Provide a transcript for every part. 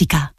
Cinema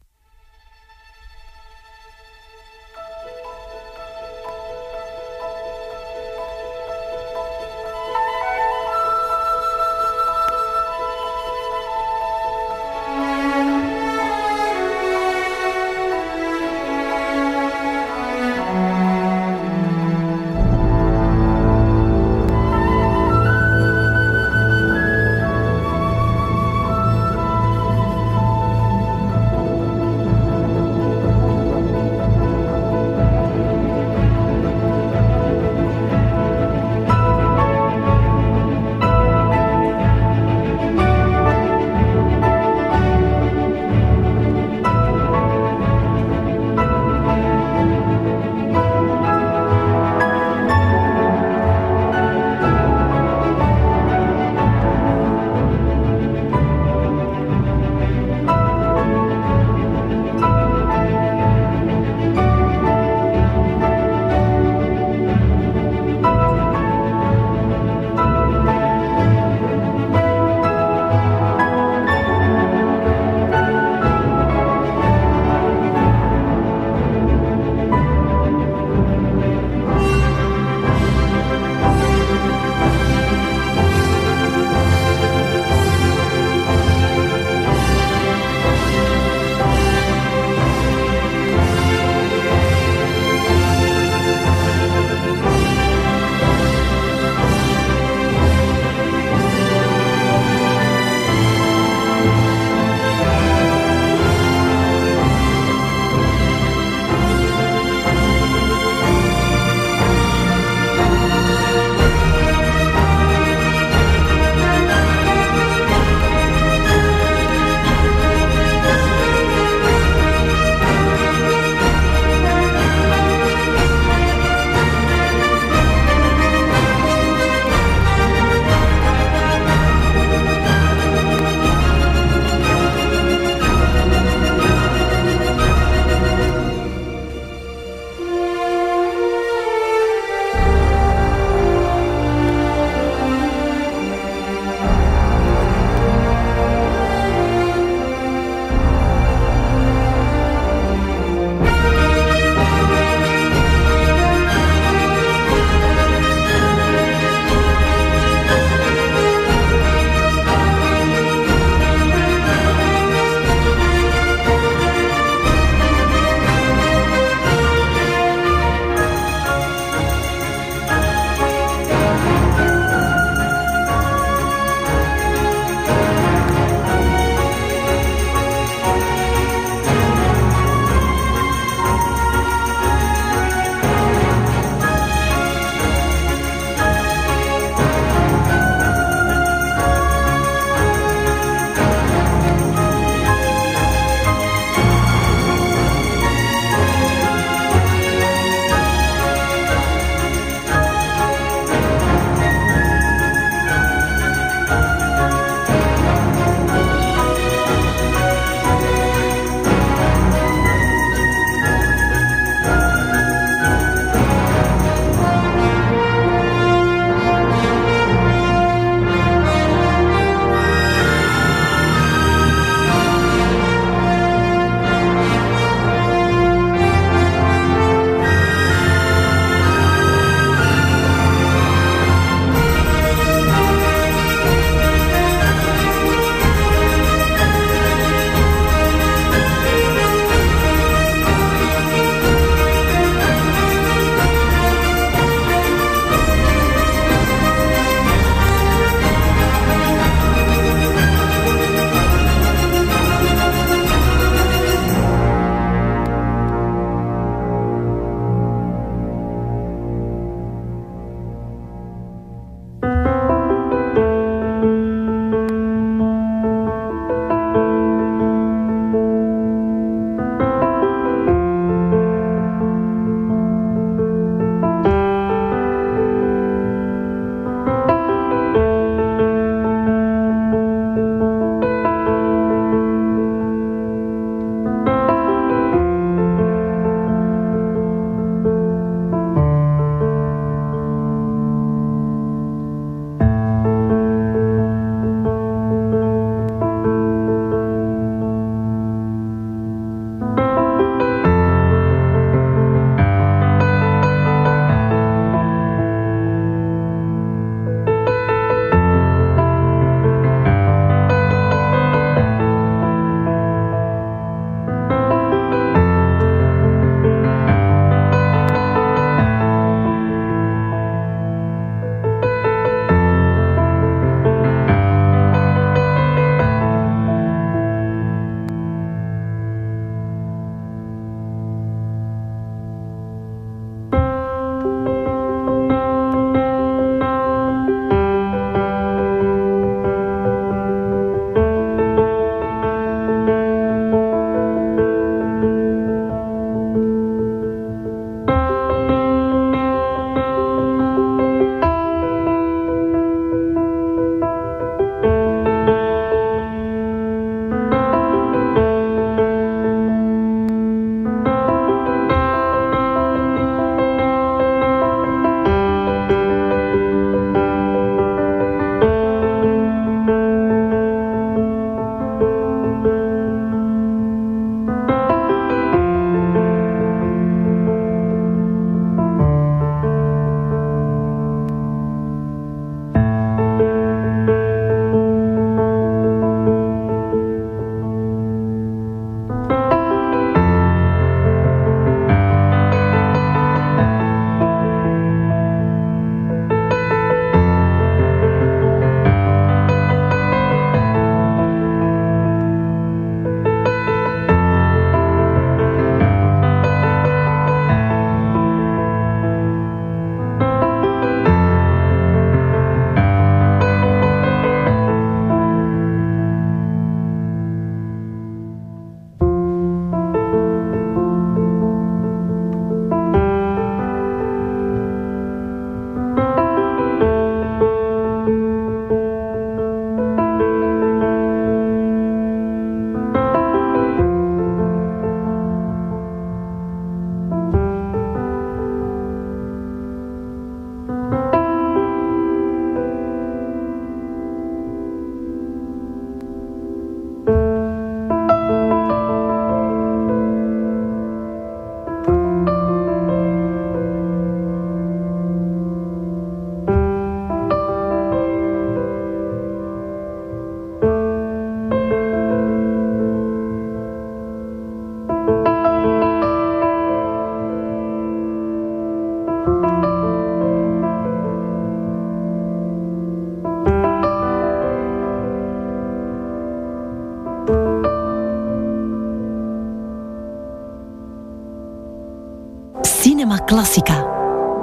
Classica.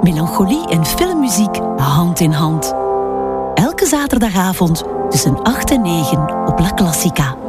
Melancholie en filmmuziek hand in hand. Elke zaterdagavond tussen 8 en 9 op La Classica.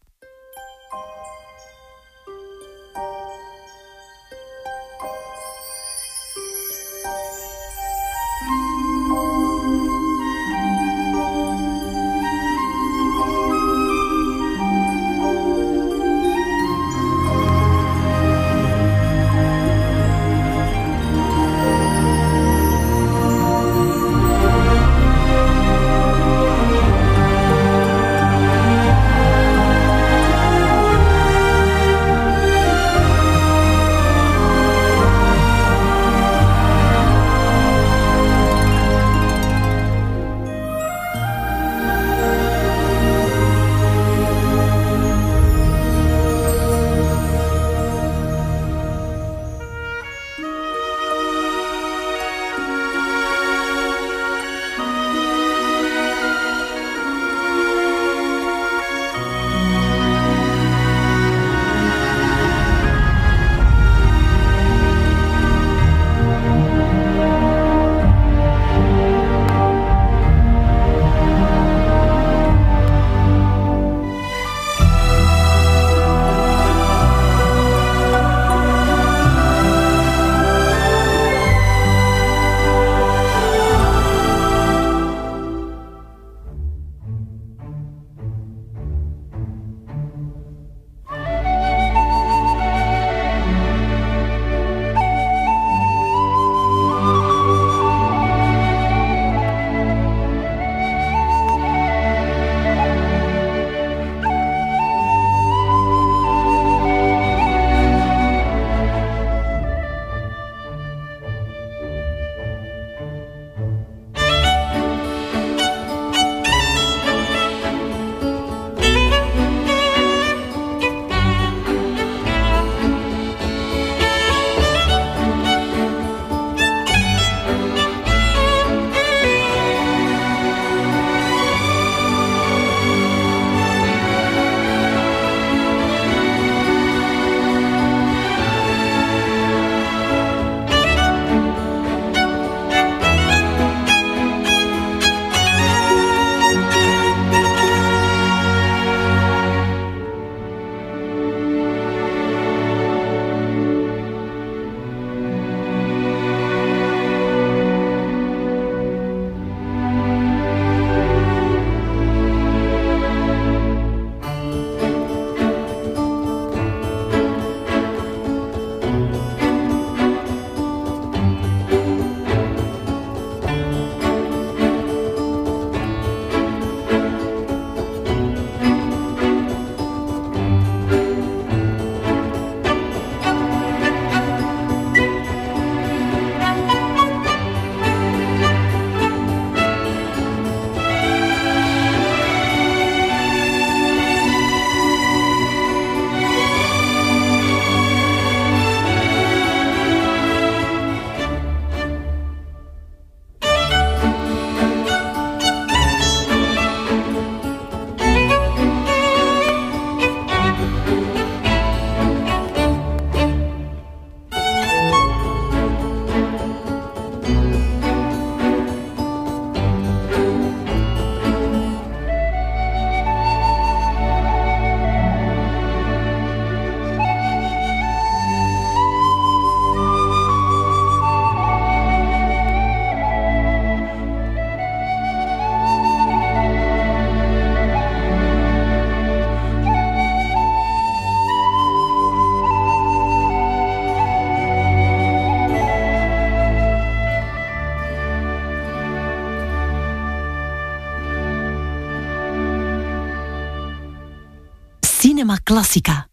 Clássica.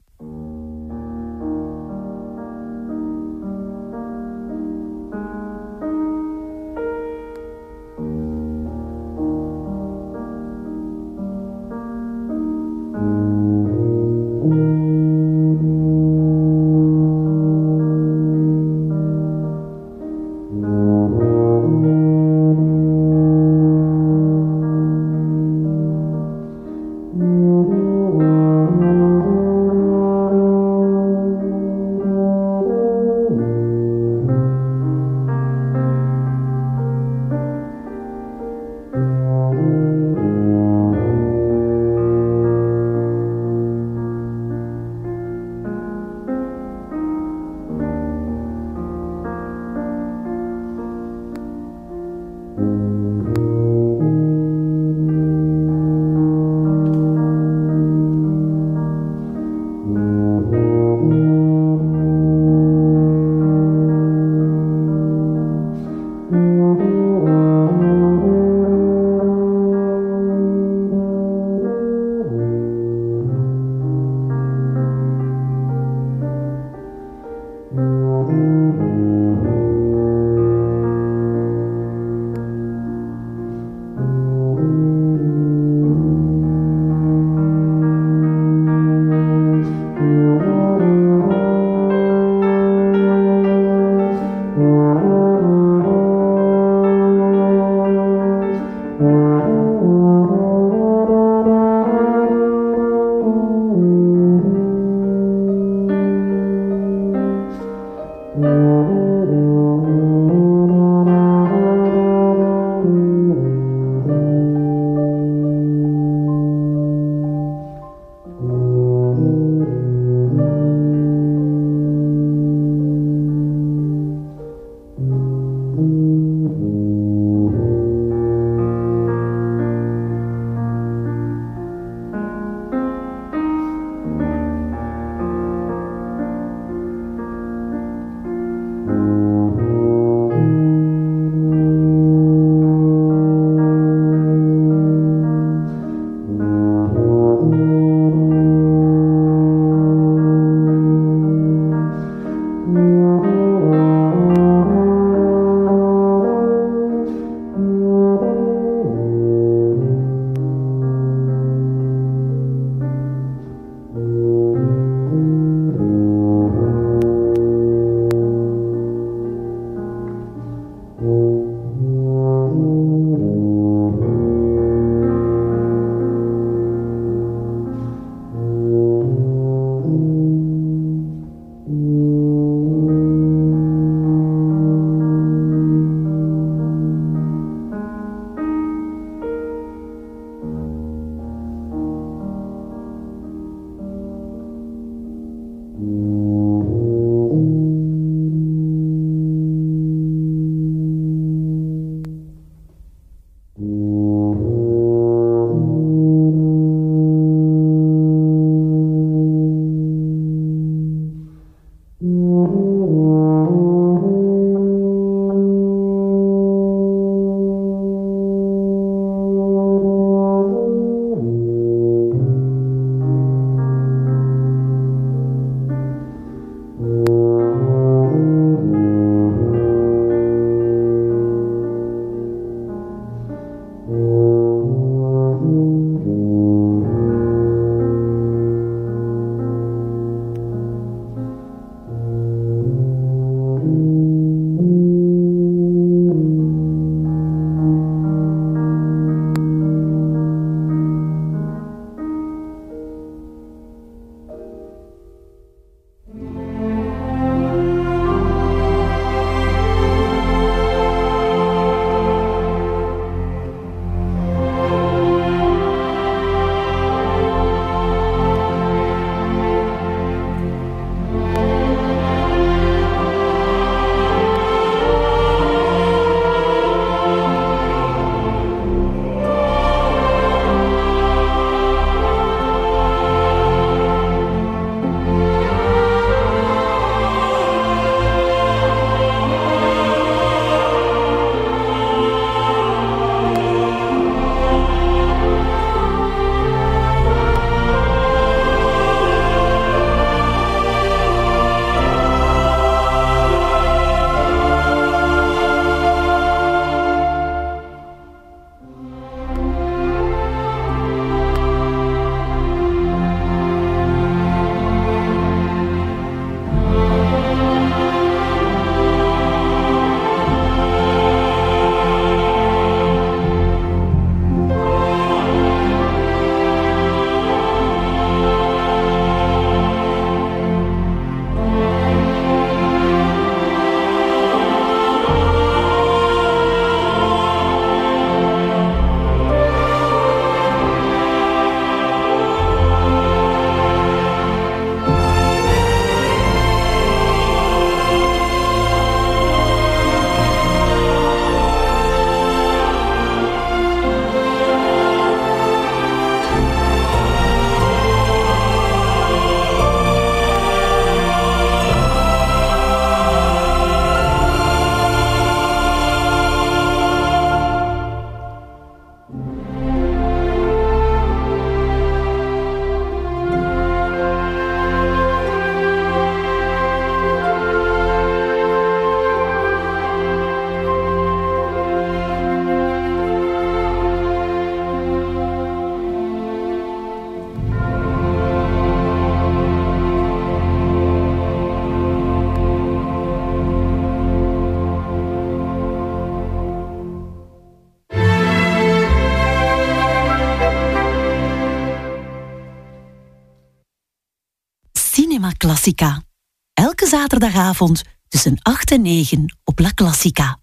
Classica. Elke zaterdagavond tussen 8 en 9 op La Classica.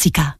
Classica.